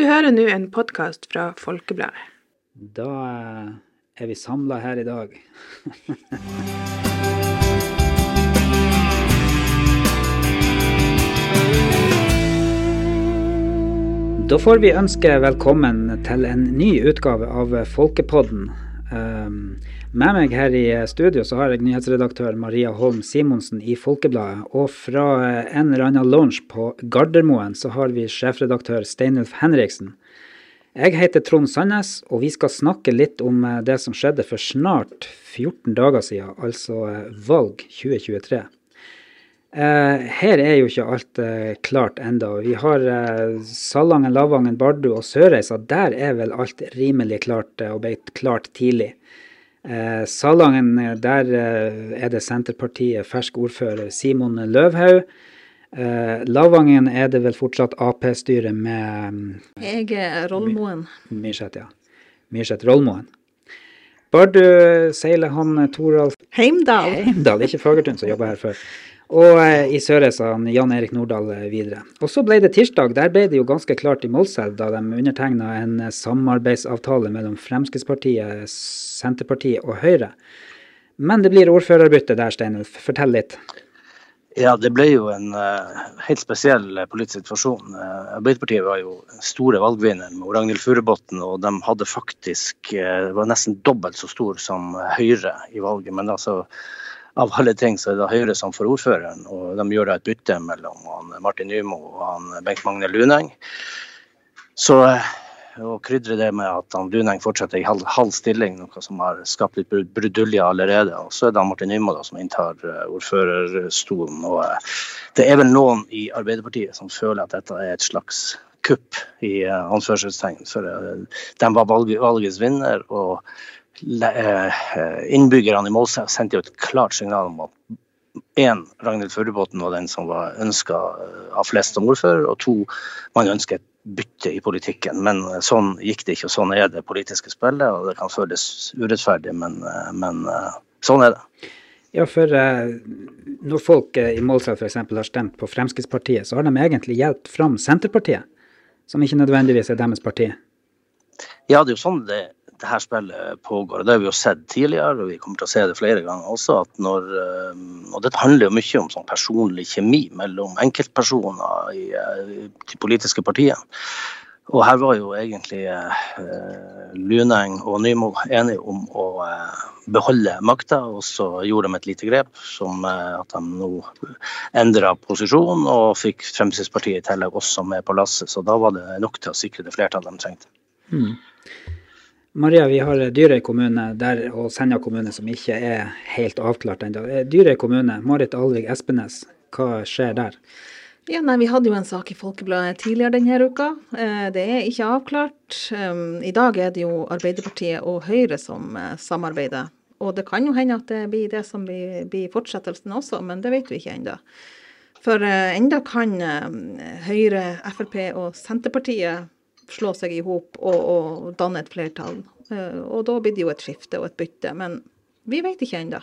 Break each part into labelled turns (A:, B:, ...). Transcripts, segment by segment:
A: Du hører nå en podkast fra Folkebladet.
B: Da er vi samla her i dag. Da får vi ønske velkommen til en ny utgave av Folkepodden. Um, med meg her i studio så har jeg nyhetsredaktør Maria Holm Simonsen i Folkebladet. Og fra en eller annen lunsj på Gardermoen så har vi sjefredaktør Steinulf Henriksen. Jeg heter Trond Sandnes, og vi skal snakke litt om det som skjedde for snart 14 dager siden, altså valg 2023. Uh, her er jo ikke alt eh, klart enda. Vi har eh, Salangen, Lavangen, Bardu og Sørreisa. Der er vel alt rimelig klart og ble klart tidlig. Salangen, der er det Senterpartiet fersk ordfører Simon Løvhaug. Lavangen er det vel fortsatt Ap-styret med
C: Hege Rollmoen.
B: Myrseth, ja. Myrseth Rollmoen. Bardu seiler han Toralf
C: Heimdal.
B: Heimdal, ikke Fagertun som jobber her før. Og eh, i han Jan Erik Nordahl eh, videre. Og så ble det tirsdag. Der ble det jo ganske klart i Målselv da de undertegna en eh, samarbeidsavtale mellom Fremskrittspartiet, Senterpartiet og Høyre. Men det blir ordførerbytte der, Steinulf. Fortell litt.
D: Ja, det ble jo en uh, helt spesiell politisk situasjon. Uh, Arbeiderpartiet var jo store valgvinner med Ragnhild Furubotn, og de hadde faktisk uh, var nesten dobbelt så stor som Høyre i valget. Men altså av alle ting så er det Høyre som får ordføreren. Og de gjør da et bytte mellom Martin Nymo og han Bengt Magne Luneng. Så å krydre det med at han Luneng fortsetter i halv, halv, stilling, noe som har skapt litt brudulje allerede. Og så er det Martin Nymo da, som inntar eh, ordførerstolen. Og eh, det er vel noen i Arbeiderpartiet som føler at dette er et slags kupp i uh, anførselstegn. For de var valgets vinner. og Eh, innbyggerne i Målselv sendte jo et klart signal om at én, Ragnhild Førrebotn var den som var ønska eh, av flest som ordfører, og to, man ønsker et bytte i politikken. Men eh, sånn gikk det ikke, og sånn er det politiske spillet. og Det kan føles urettferdig, men, men sånn er det.
B: Ja, for når folk i Målselv f.eks. har stemt på Fremskrittspartiet, så har de egentlig hjulpet fram Senterpartiet, som ikke nødvendigvis er deres parti?
D: Ja, det er jo sånn det det her spillet pågår. og Det har vi jo sett tidligere, og vi kommer til å se det flere ganger også. at når, eh, Og dette handler jo mye om sånn personlig kjemi mellom enkeltpersoner i eh, de politiske partiene. Og her var jo egentlig eh, Luneng og Nymo enige om å eh, beholde makta, og så gjorde de et lite grep som eh, at de nå endra posisjon og fikk Fremskrittspartiet i tillegg også med på lasset. Så da var det nok til å sikre det flertallet de trengte. Mm.
B: Maria, vi har Dyrøy kommune der, og Senja kommune som ikke er helt avklart ennå. Dyrøy kommune, Marit Alvik Espenes, hva skjer der?
C: Ja, nei, Vi hadde jo en sak i Folkebladet tidligere denne uka. Eh, det er ikke avklart. Um, I dag er det jo Arbeiderpartiet og Høyre som eh, samarbeider. Og det kan jo hende at det blir det som blir, fortsettelsen også, men det vet vi ikke ennå. For enda kan Høyre, Frp og Senterpartiet slå seg i hop og, og, danne et flertall. Eh, og da blir det jo et skifte og et bytte. Men vi vet ikke ennå.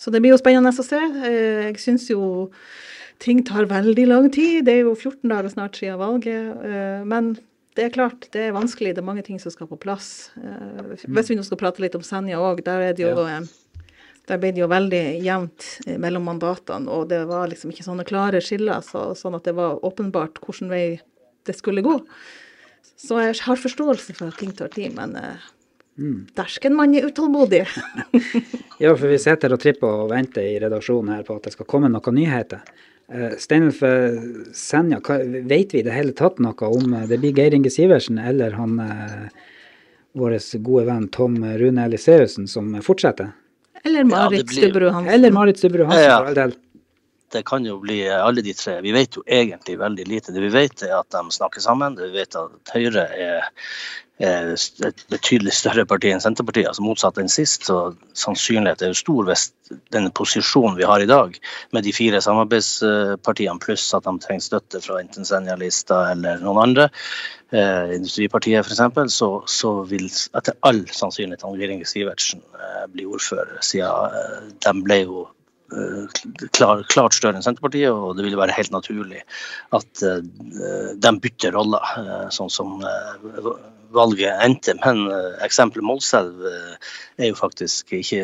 C: Så det blir jo spennende å se. Eh, jeg syns jo ting tar veldig lang tid. Det er jo 14 dager snart siden valget. Eh, men det er klart, det er vanskelig. Det er mange ting som skal på plass. Hvis vi nå skal prate litt om Senja òg, der er det jo ja. Der ble det jo veldig jevnt mellom mandatene, og det var liksom ikke sånne klare skiller, så, sånn at det var åpenbart hvilken vei det skulle gå. Så jeg har forståelse for at ting tar tid, men mm. dersken man er utålmodig.
B: ja, for vi sitter og tripper og venter i redaksjonen her på at det skal komme noen nyheter. Uh, Steinulf uh, Senja, hva, vet vi i det hele tatt noe om uh, det blir Geir Inge Sivertsen eller han vår gode venn Tom Rune Eliseussen som fortsetter?
C: Eller Marit ja, blir... Stubberud Hansen.
B: Eller Marit Stubberud Hansen, ja, ja. for all del
D: det kan jo bli alle de tre. Vi vet jo egentlig veldig lite. Det vi vet er at de snakker sammen. Det vi vet at Høyre er, et betydelig større parti enn Senterpartiet, altså motsatt enn sist. Så sannsynligheten er jo stor hvis denne posisjonen vi har i dag, med de fire samarbeidspartiene pluss at de trenger støtte fra enten Senja-lista eller noen andre, eh, Industripartiet f.eks., så, så vil etter all sannsynlighet Anne Inge Sivertsen eh, bli ordfører, siden eh, de ble jo klar, klart større enn Senterpartiet, og det ville være helt naturlig at de bytter roller, sånn som valget endte. Men eksempelet Målselv er jo faktisk ikke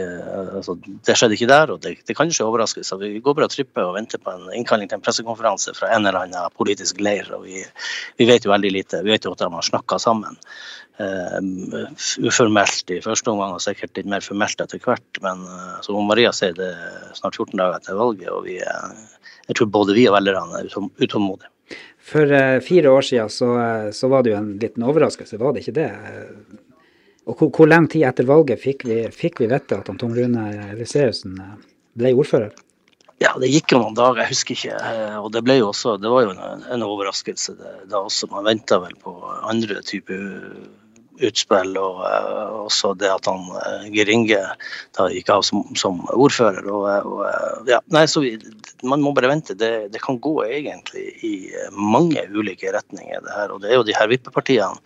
D: altså, Det skjedde ikke der, og det, det kan ikke overraske. Så vi går bare og tripper og venter på en innkalling til en pressekonferanse fra en eller annen politisk leir. og vi, vi vet jo veldig lite. Vi vet jo at de har snakka sammen. Uh, uformelt i første omgang og sikkert litt mer formelt etter hvert. Men uh, som Maria sier, det er snart 14 dager etter valget, og vi er, jeg tror både vi og velgerne er utålmodige.
B: For uh, fire år siden så, så, var det jo en liten overraskelse, var det ikke det? Og hvor, hvor lang tid etter valget fikk vi, fikk vi vite at Tom Rune Eliseussen ble ordfører?
D: Ja, det gikk jo noen dager, jeg husker ikke. Og det ble jo også, det var jo en, en overraskelse da også. Man venta vel på andre typer utspill, og uh, også det at han uh, Geir da gikk av som, som ordfører. Og, og, ja, nei, så Man må bare vente. Det, det, kan gå egentlig i mange ulike retninger. det her, og Det er jo de her vippepartiene,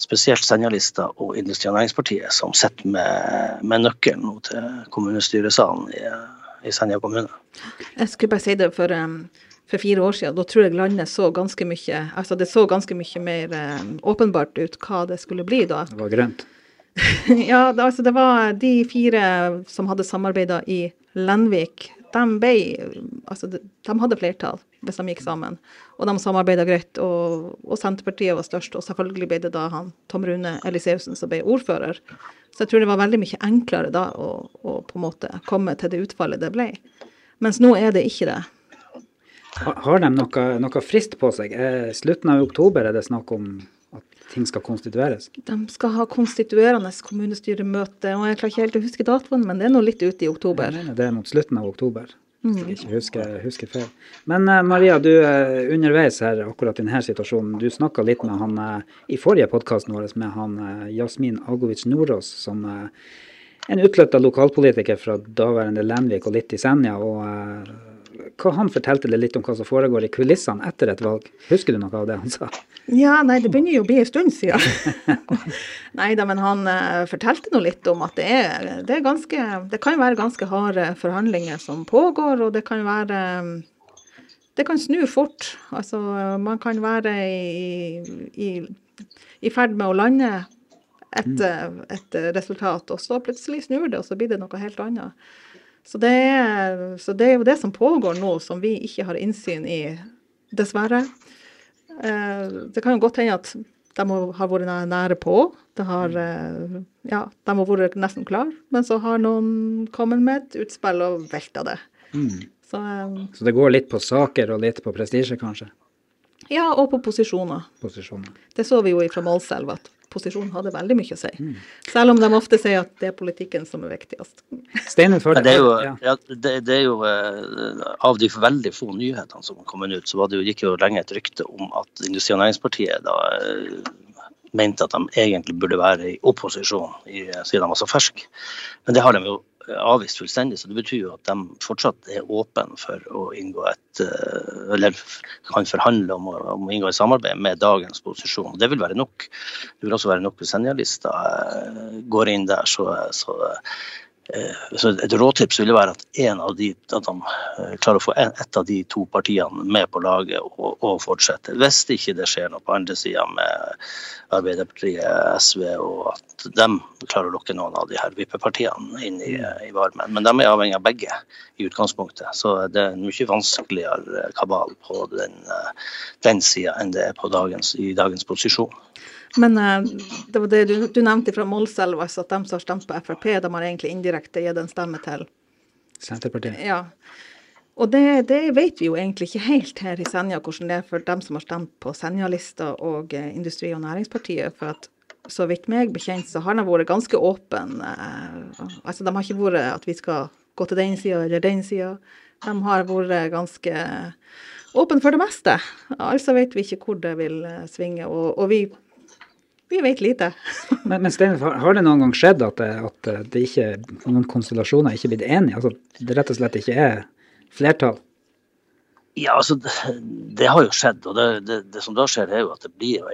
D: spesielt Senjalista og Industri- og Næringspartiet, som sitter med, med nøkkelen til kommunestyresalen i, i Senja kommune.
C: Jeg skulle bare si det for um for fire år siden. Da tror jeg landet så ganske mye Altså det så ganske mye mer eh, åpenbart ut hva det skulle bli da.
B: Det var grønt?
C: ja, det, altså det var de fire som hadde samarbeida i Lenvik. De, ble, altså de, de, hadde flertall hvis de gikk sammen. Og de samarbeida greit. Og, og, Senterpartiet var størst. Og selvfølgelig ble det da han Tom Rune Eliseussen som ble ordfører. Så jeg tror det var veldig mye enklere da å, å på en måte komme til det utfallet det ble. Mens nå er det ikke det.
B: Har de noe, noe, frist på seg? Eh, slutten av oktober er det snakk om at ting skal konstitueres?
C: De skal ha konstituerende kommunestyremøte, og jeg klarer ikke helt å huske datoen, men det er nå litt ute i oktober.
B: Jeg mener det er mot slutten av oktober. Hvis jeg ikke husker, husker feil. Men uh, Maria, du uh, underveis her akkurat i denne situasjonen, du snakka litt med han uh, i forrige podkasten vår med han Jasmin Agovic Nordås, som en utflytta lokalpolitiker fra daværende Lenvik og litt i Senja. og hva han fortalte deg litt om hva som foregår i kulissene etter et valg. Husker du noe av det han sa?
C: Ja, nei, det begynner jo å bli en stund siden. nei da, men han uh, fortalte nå litt om at det er, det er ganske Det kan være ganske harde forhandlinger som pågår, og det kan være Det kan snu fort. Altså, man kan være i, i, i ferd med å lande et, mm. et resultat, og så plutselig snur det, og så blir det noe helt annet. Så det, er, så det, er, jo det som pågår nå, som vi ikke har innsyn i, dessverre. Eh, det kan jo godt hende at de har vært nære på. Det har, eh, ja, de har vært nesten klar, men så har noen kommet med et utspill og velta det.
B: Mm. Så, um, så, det går litt på saker og litt på prestisje, kanskje?
C: Ja, og på posisjoner.
B: posisjoner.
C: Det så vi jo fra Målselv, at posisjon hadde veldig mye å si. Mm. Selv om de ofte sier at det er politikken som er viktigst.
B: Steinen for
D: det. Jo, ja, det, det er jo uh, Av de veldig få nyhetene som har kommet ut, så var det jo, gikk jo lenge et rykte om at Industri- og Næringspartiet da uh, mente at de egentlig burde være i opposisjon i, siden de var så ferske. Men det har de jo avvist fullstendig. Så det betyr jo at de fortsatt er åpne for å inngå et eh, Eller kan forhandle om å, om å inngå et samarbeid med dagens posisjon. Det vil være nok. Det vil også være nok hvis Senja-lista eh, går inn der. så, så så et råtips ville være at, en av de, at de eh, klarer å få ett av de to partiene med på laget og, og fortsette. Hvis ikke det skjer noe på andre sida med Arbeiderpartiet, SV, og at de klarer å lokke noen av de her vippepartiene inn i, i, varmen. Men de er avhengig av begge i utgangspunktet. Så det er en mye vanskeligere kabal på den, eh, den sida enn det er dagens, i dagens posisjon.
C: Men uh, det var det du, du nevnte fra Målselv, altså at de som har stemt på Frp, de har egentlig indirekte gitt en stemme til
B: Senterpartiet.
C: Ja. Og det, det, vet vi jo egentlig ikke helt her i Senja, hvordan det er for dem som har stemt på Senja-lista og uh, Industri- og Næringspartiet. For at så vidt meg bekjent, så har de vært ganske åpne. Uh, altså, de har ikke vært at vi skal gå til den sida eller den sida. De har vært ganske åpne for det meste. Altså vet vi ikke hvor det vil svinge. Og, og vi vi vet lite.
B: men, men Stein, har det noen gang skjedd at, at det ikke, noen konstellasjoner ikke er blitt enige? Altså det rett og slett ikke er flertall?
D: Ja, altså, det, det, har jo skjedd. og det, det, det, som da skjer, er jo at det blir jo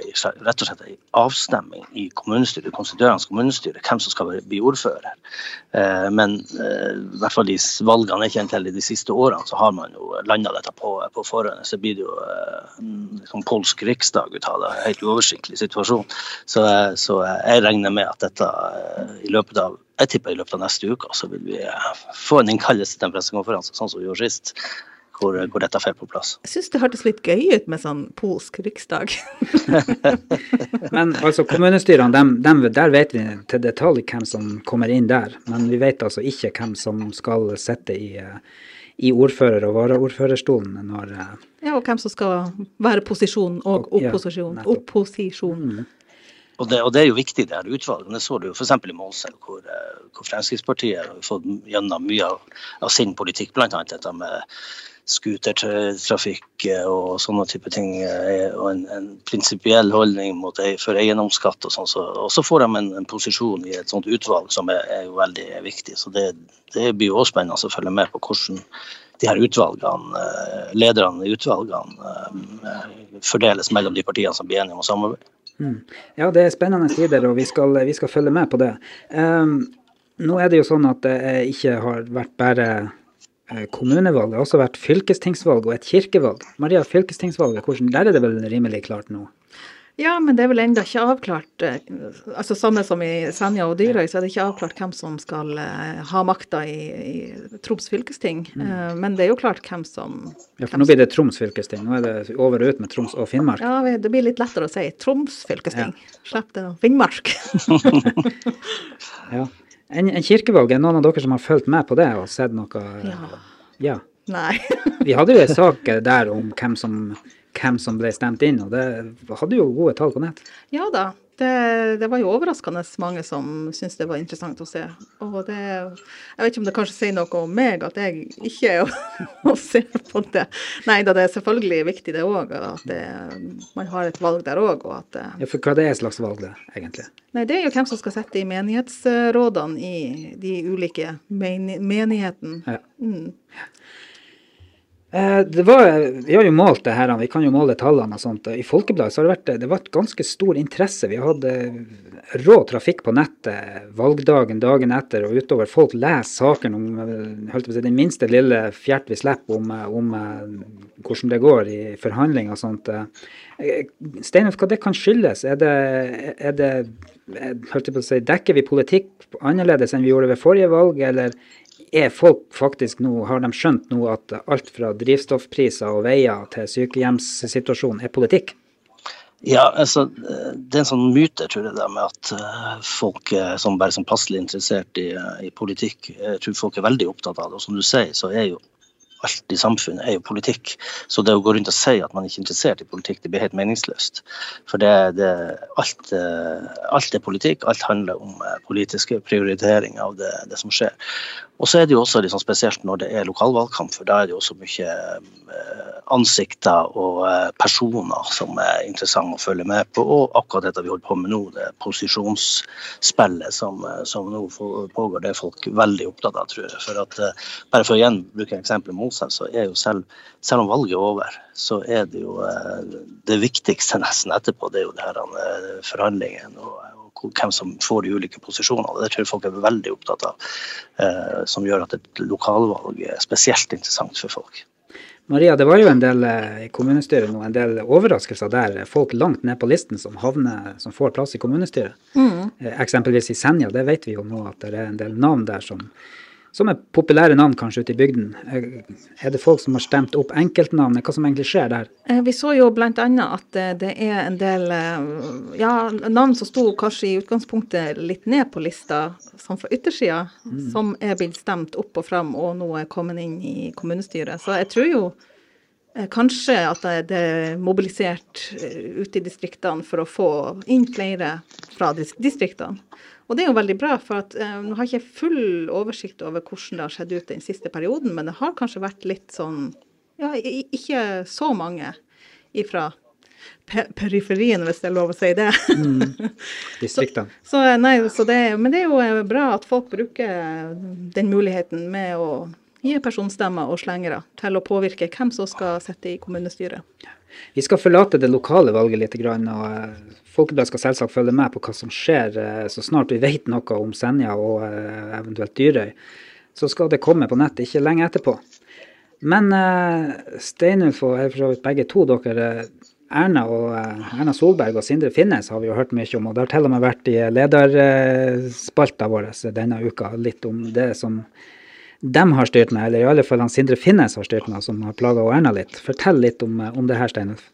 D: rett og slett en avstemning i kommunestyret, konstituerende kommunestyre, hvem som skal bli ordfører. Eh, men eh, i hvert fall de valgene jeg kjenner til de siste årene, så har man jo landa dette på, på forhånd. Så blir det jo eh, liksom polsk riksdag ut av det. Helt uoversiktlig situasjon. Så, eh, så, jeg regner med at dette eh, i løpet av jeg tipper i løpet av neste uke så vil vi eh, få en innkallelse til en pressekonferanse, sånn som vi gjorde sist hvor, hvor dette faller på plass.
C: Jeg syns det hørtes litt gøy ut med sånn polsk riksdag.
B: men altså kommunestyrene, dem, dem, der vet vi til detalj hvem som kommer inn der. Men vi vet altså ikke hvem som skal sitte i, i ordfører- og varaordførerstolen når
C: eh, Ja, og hvem som skal være posisjon og opposisjon. Ja, opposisjon. Mm.
D: Og det, og det, er jo viktig, det her utvalget. Det så du jo f.eks. i Målselv, hvor, eh, hvor, Fremskrittspartiet har fått gjennom mye av, av sin politikk, bl.a. dette med scootertrafikk og sånne type ting, eh, og en, en prinsipiell holdning mot, for eiendomsskatt og sånn. Så, og så får de en, en, posisjon i et sånt utvalg som er, er veldig viktig. Så det, det blir jo også spennende å følge med på hvordan de her utvalgene, eh, lederne i utvalgene eh, fordeles mellom de partiene som blir enige om å samarbeide.
B: Mm. Ja, det er spennende tider, og vi skal, vi skal følge med på det. Um, nå er det jo sånn at det ikke har vært bare Eh, kommunevalg. Det har også vært fylkestingsvalg og et kirkevalg. Maria, fylkestingsvalget, hvordan, der er det vel rimelig klart nå?
C: Ja, men det er vel ennå ikke avklart. Eh, altså Samme som i Senja og Dyrøy, så er det ikke avklart hvem som skal uh, ha makta i, i Troms fylkesting. Mm. Men det er jo klart hvem som
B: Ja, for nå blir det Troms fylkesting. Nå er det over og ut med Troms og Finnmark.
C: Ja, det blir litt lettere å si Troms fylkesting. Ja. Slipp det Finnmark.
B: ja. En, en kirkevalg, er noen av dere som har fulgt med på det og sett noe?
C: Ja.
B: ja.
C: Nei.
B: Vi hadde jo en sak der om hvem som, hvem som, ble stemt inn, og det hadde jo gode tall på nett.
C: Ja da, det, det, var jo overraskende mange som syntes det var interessant å se. Og det Jeg vet ikke om det kanskje sier noe om meg at jeg ikke er å se på det. Nei da, det er selvfølgelig viktig det òg, at det, man har et valg der òg.
B: Ja, for hva det er slags valg det, egentlig?
C: Nei, Det er jo hvem som skal sitte i menighetsrådene i de ulike menighetene. Ja. Mm.
B: Eh, var, vi har jo målt det her, vi kan jo måle tallene og sånt. I Folkebladet så har det vært det vært ganske stor interesse. Vi hadde rå trafikk på nettet valgdagen, dagen etter og utover. Folk leser saken om å si, den minste lille fjert vi slipper om, om, hvordan det går i forhandlinger og sånt. Eh, Steinulf, hva det kan skyldes? Er det, er det holdt på å si, Dekker vi politikk annerledes enn vi gjorde ved forrige valg, eller er folk faktisk nå, har de skjønt nå at alt fra drivstoffpriser og veier til sykehjemssituasjonen er politikk?
D: Ja, altså, Det er en sånn myte tror jeg, med at eh, folk som bare som passelig interessert i, i, politikk, jeg tror folk er veldig opptatt av det. Og som du sier, så er jo alt i samfunnet er jo politikk. Så det å gå rundt og si at man ikke er interessert i politikk, det blir helt meningsløst. For det, det, alt, eh, alt, er politikk. Alt handler om eh, politiske prioriteringer av det, det som skjer. Og så er det jo også liksom spesielt når det er lokalvalgkamp, for da er det jo også mye eh, ansikter og eh, personer som er interessante å følge med på. Og akkurat dette vi holder på med nå, det posisjonsspillet som, eh, som nå pågår, det er folk veldig opptatt av, tror jeg. For at, bare for å igjen bruke eksempelet Mosel, så er jo selv, selv om valget er over, så er det jo det viktigste nesten etterpå, det er jo det her forhandlingene. og hvem som får de ulike posisjonene. Det tror jeg folk er veldig opptatt av, eh, som gjør at et lokalvalg er spesielt interessant for folk.
B: Maria, det var jo en del eh, i kommunestyret nå, en del overraskelser der. Folk langt ned på listen som havner, som får plass i kommunestyret. Mm. Eh, eksempelvis i Senja, det vet vi jo nå at det er en del navn der som som er populære navn kanskje ute i bygden. Er det folk som har stemt opp enkeltnavn? Hva som egentlig skjer der?
C: Eh, vi så jo bl.a. at eh, det er en del eh, ja, navn som sto kanskje i utgangspunktet litt ned på lista, som fra yttersida, mm. som er blitt stemt opp og fram og nå er kommet inn i kommunestyret. Så jeg tror jo kanskje at det er mobilisert ute i distriktene for å få inn flere fra distriktene. Og det er jo veldig bra, for at eh, nå har jeg ikke full oversikt over hvordan det har skjedd ut den siste perioden, men det har kanskje vært litt sånn Ja, ikke så mange ifra periferien, hvis det er lov å si det.
B: Mm. Distriktene.
C: så, så, nei, så det, men det er jo eh, bra at folk bruker den muligheten med å nye personstemmer og slengere til å påvirke hvem som skal sitte i kommunestyret.
B: Vi skal forlate det lokale valget litt, og eh, Folkebladet skal selvsagt følge med på hva som skjer eh, så snart vi vet noe om Senja og eh, eventuelt Dyrøy. Så skal det komme på nett ikke lenge etterpå. Men Steinulf og for så vidt begge to, dere Erna, og, Erna Solberg og Sindre Finnes har vi jo hørt mye om. Og det har til og med vært i lederspalta vår denne uka litt om det som de har styrt med, eller i alle fall han Sindre Finnes har styrt med, som har plaga Erna litt. Fortell litt om, om det her, Steinulf.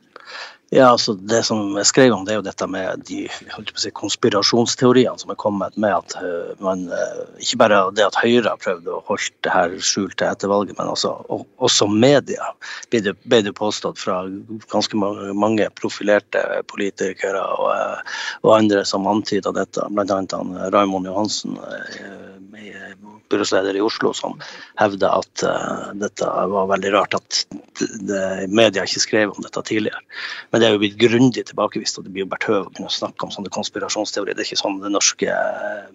D: Ja, altså Det som jeg skrev om, det er jo dette med de si, konspirasjonsteoriene som er kommet med at uh, man uh, Ikke bare det at Høyre har prøvd å holde det her skjult etter valget, men også, og, også media ble det, ble det, påstått fra ganske mange, profilerte politikere og, og, andre som antyda dette, bl.a. Raymond Johansen. Byrådsleder i Oslo som hevda at uh, dette var veldig rart at det, media ikke skrev om dette tidligere. Men det er jo blitt grundig tilbakevist, og det blir jo bare tøv å kunne snakke om sånne konspirasjonsteorier. Det er ikke sånn det norske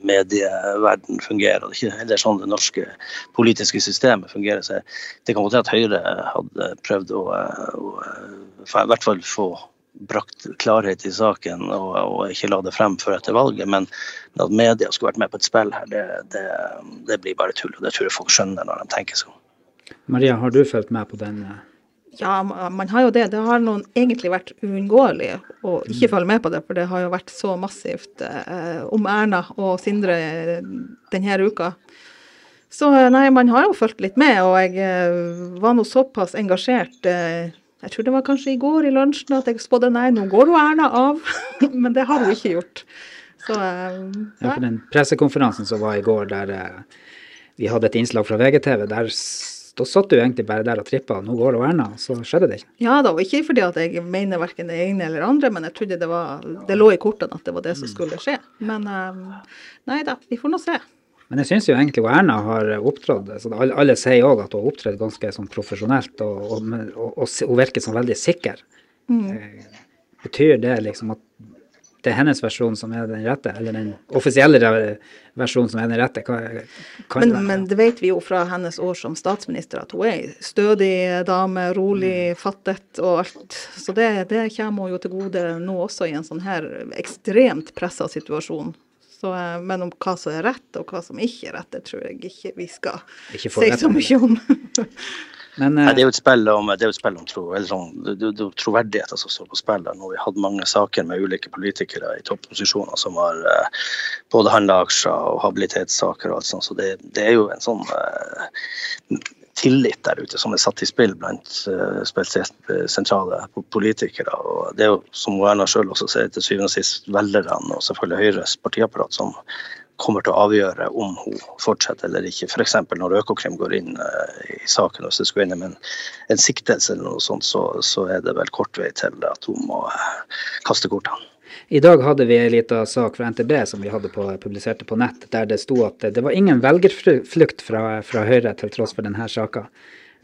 D: medieverden fungerer, det er ikke heller sånn det norske politiske systemet fungerer. Så det kan godt hende at Høyre hadde prøvd å, å, å i hvert fall få brakt klarhet i saken og, og, ikke la det frem før etter valget. Men at media skulle vært med på et spill her, det, det, det, blir bare tull. og Det tror jeg folk skjønner når de tenker sånn.
B: Maria, har du fulgt med på den? Eh?
C: Ja, man har jo det. Det har noen egentlig vært uunngåelig å ikke følge med på det, for det har jo vært så massivt eh, om Erna og Sindre denne uka. Så eh, nei, man har jo fulgt litt med, og jeg eh, var nå såpass engasjert eh, jeg tror det var kanskje i går i lunsjen at jeg spådde nei, nå går jo Erna av. Men det har hun ikke gjort. Så,
B: um, ja, for den pressekonferansen som var i går, der uh, vi hadde et innslag fra VGTV, der da satt du egentlig bare der og trippa 'nå går det Erna', så skjedde det ikke?
C: Ja da, og ikke fordi at jeg mener verken det ene eller andre, men jeg trodde det var Det lå i kortene at det var det som skulle skje. Men um, nei da, vi får nå se.
B: Men jeg syns jo egentlig Erna har opptrådt altså alle, alle, sier òg at hun har opptrådt ganske sånn profesjonelt, og, og, og, og, hun virker som veldig sikker. Mm. Eh, betyr det liksom at det er hennes versjon som er den rette, eller den offisielle versjonen som er den rette? Hva,
C: men, det men, det vet vi jo fra hennes år som statsminister, at hun er ei stødig dame, rolig, mm. fattet og alt. Så det, det kommer hun jo til gode nå også, i en sånn her ekstremt pressa situasjon. Så, eh, men om hva som er rett og hva som ikke er rett, det tror jeg ikke vi skal ikke si så mye om.
D: Men, uh, Nei, det er jo et spill om, det er et spill om tro, sånn, det, det, det, troverdigheter som står på spill. Nå vi hadde hatt mange saker med ulike politikere i topposisjoner som har uh, både handla aksjer og habilitetssaker og alt sånt. Så det, det er jo en sånn uh, tillit der ute som er satt i spill blant spesielt uh, sentrale politikere. og Det er jo, som Erna sjøl også sier, til syvende og sist velgerne og selvfølgelig Høyres partiapparat som kommer til å avgjøre om hun fortsetter eller ikke. F.eks. når Økokrim går inn uh, i saken, hvis det skulle inn med en siktelse eller noe sånt, så, så, er det vel kort vei til at hun må kaste kortene.
B: I dag hadde vi en liten sak fra NTB som vi hadde på, publiserte på nett, der det sto at det var ingen velgerflukt fra, fra Høyre til tross for denne saka.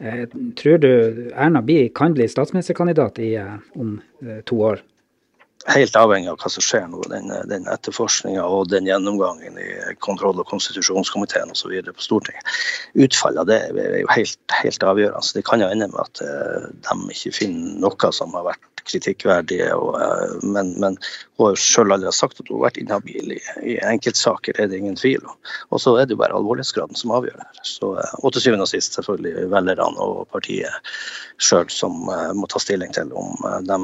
B: Eh, tror du Erna kan bli statsministerkandidat i, eh, om eh, to år?
D: helt avhengig av hva som skjer nå, den, den etterforskninga og den gjennomgangen i kontroll- og konstitusjonskomiteen osv. på Stortinget. Utfallet av det er jo helt, helt avgjørende. Det kan jo ende med at de ikke finner noe som har vært kritikkverdige. Og, uh, men, men, hun har jo sjøl aldri sagt at hun har vært inhabil i, i enkeltsaker, er det ingen tvil om. Og så er det jo bare alvorlighetsgraden som avgjør det. Så, uh, og til syvende og sist selvfølgelig velgerne og partiet sjøl som må ta stilling til om de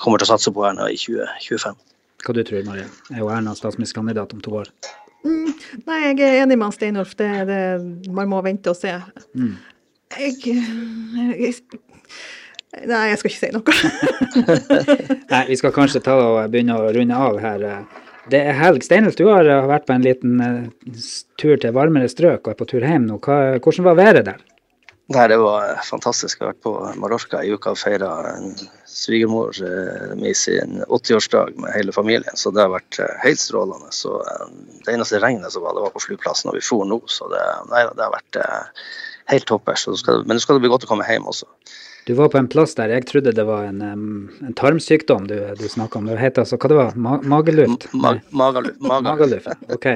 D: kommer til å satse på Erna i 2025.
B: Hva du tror Marie? Er jo Erna statsministerkandidat om to år?
C: Mm, nei, jeg er enig med Steinulf. Det, det, man må vente og se. Mm. Jeg, jeg, Nei, jeg skal ikke si noe.
B: nei, vi skal kanskje ta og begynne å runde av her. Det er helg. Steinulf, du har vært på en liten uh, tur til varmere strøk og er på tur hjem nå. Hva, hvordan var været der?
D: Nei, Det var fantastisk. Jeg har vært på Mallorca i uka og feira svigermor mi med sin 80-årsdag med hele familien. Så det har vært eh, helt strålende. Så eh, Det eneste regnet som var, det var på flyplassen da vi for nå. Så det, nei, det har vært helt toppers. Men nå skal det bli godt å komme hjem også.
B: Du var på en plass der jeg trodde det var en, en tarmsykdom du, du snakka om. Det het altså, hva det var? Ma mageluft?
D: Ma Magaluft. Magaluft.
B: Mageluft, ok.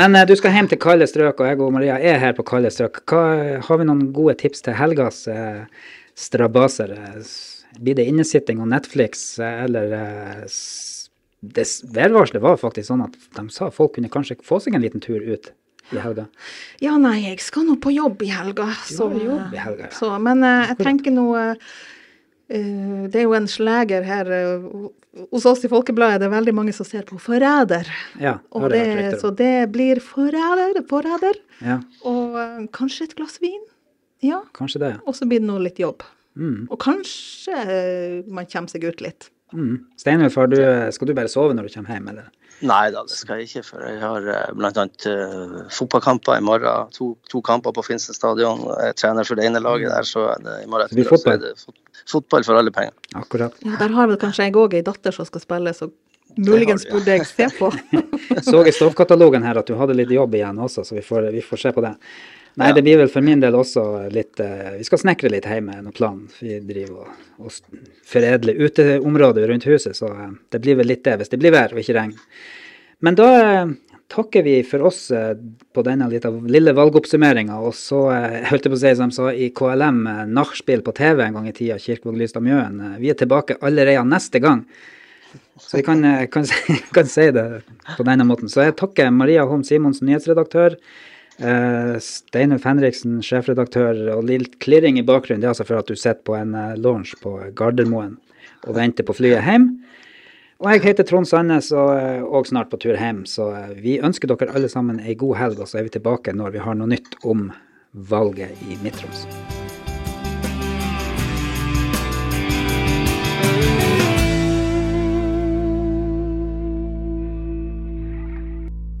B: Men eh, du skal hjem til kalde strøk, og jeg og Maria er her på kalde strøk. Hva, har vi noen gode tips til helgas eh, strabaser? Blir det innesitting og Netflix, eh, eller eh, det Værvarselet var faktisk sånn at de sa folk kunne kanskje få seg en liten tur ut i helga.
C: Ja, nei, jeg skal nå på jobb i helga. Så,
B: har jobb i helga, ja.
C: så, men uh, jeg tenker nå eh, Det er jo en sleger her hos oss i Folkebladet. Det er veldig mange som ser på Forræder.
B: Ja,
C: det, så det blir Forræder, forræder.
B: Ja,
C: Og uh, kanskje et glass vin. Ja.
B: kanskje det. ja.
C: Og så blir det nå litt jobb.
B: Mm,
C: Og kanskje uh, man kommer seg ut litt.
B: mm. Steinulf, skal du bare sove når du kommer hjem, eller?
D: Nei da, det skal jeg ikke. For jeg har bl.a. blant annet eh, fotballkamper i morgen. To, to kamper på Finsen stadion. Jeg trener for det ene laget der, så er det, i morgen etter, så er det fot fotball for alle penger.
B: Akkurat.
C: Ja, der har vel kanskje jeg òg ei datter som skal spille, så muligens burde jeg se på.
B: Så i stoffkatalogen her at du hadde litt jobb igjen også, så vi får, vi får se på det. Nei, det blir vel for min del også litt eh, Vi skal snekre litt hjemme, noen plan. Vi driver og, og foredler uteområdet rundt huset, så eh, det blir vel litt det hvis det blir vær og ikke regn. Men da eh, takker vi for oss på denne lille, lille valgoppsummeringa. Og så jeg holdt jeg på å si som sa i KLM, nachspiel på TV en gang i tida, Kirkevåg Lystad Mjøen. Vi er tilbake allerede neste gang. Så vi kan, kan, kan si det på denne måten. Så jeg takker Maria Holm Simonsen, nyhetsredaktør. Eh, Steinulf Henriksen, sjefredaktør, og litt klirring i bakgrunnen. Det er altså for at du sitter på en launch lounge på Gardermoen og venter på flyet hjem. Og jeg heter Trond Sandnes og, er og snart på tur hjem, så eh, vi ønsker dere alle sammen ei god helg, og så er vi tilbake når vi har noe nytt om valget i Midt-Troms.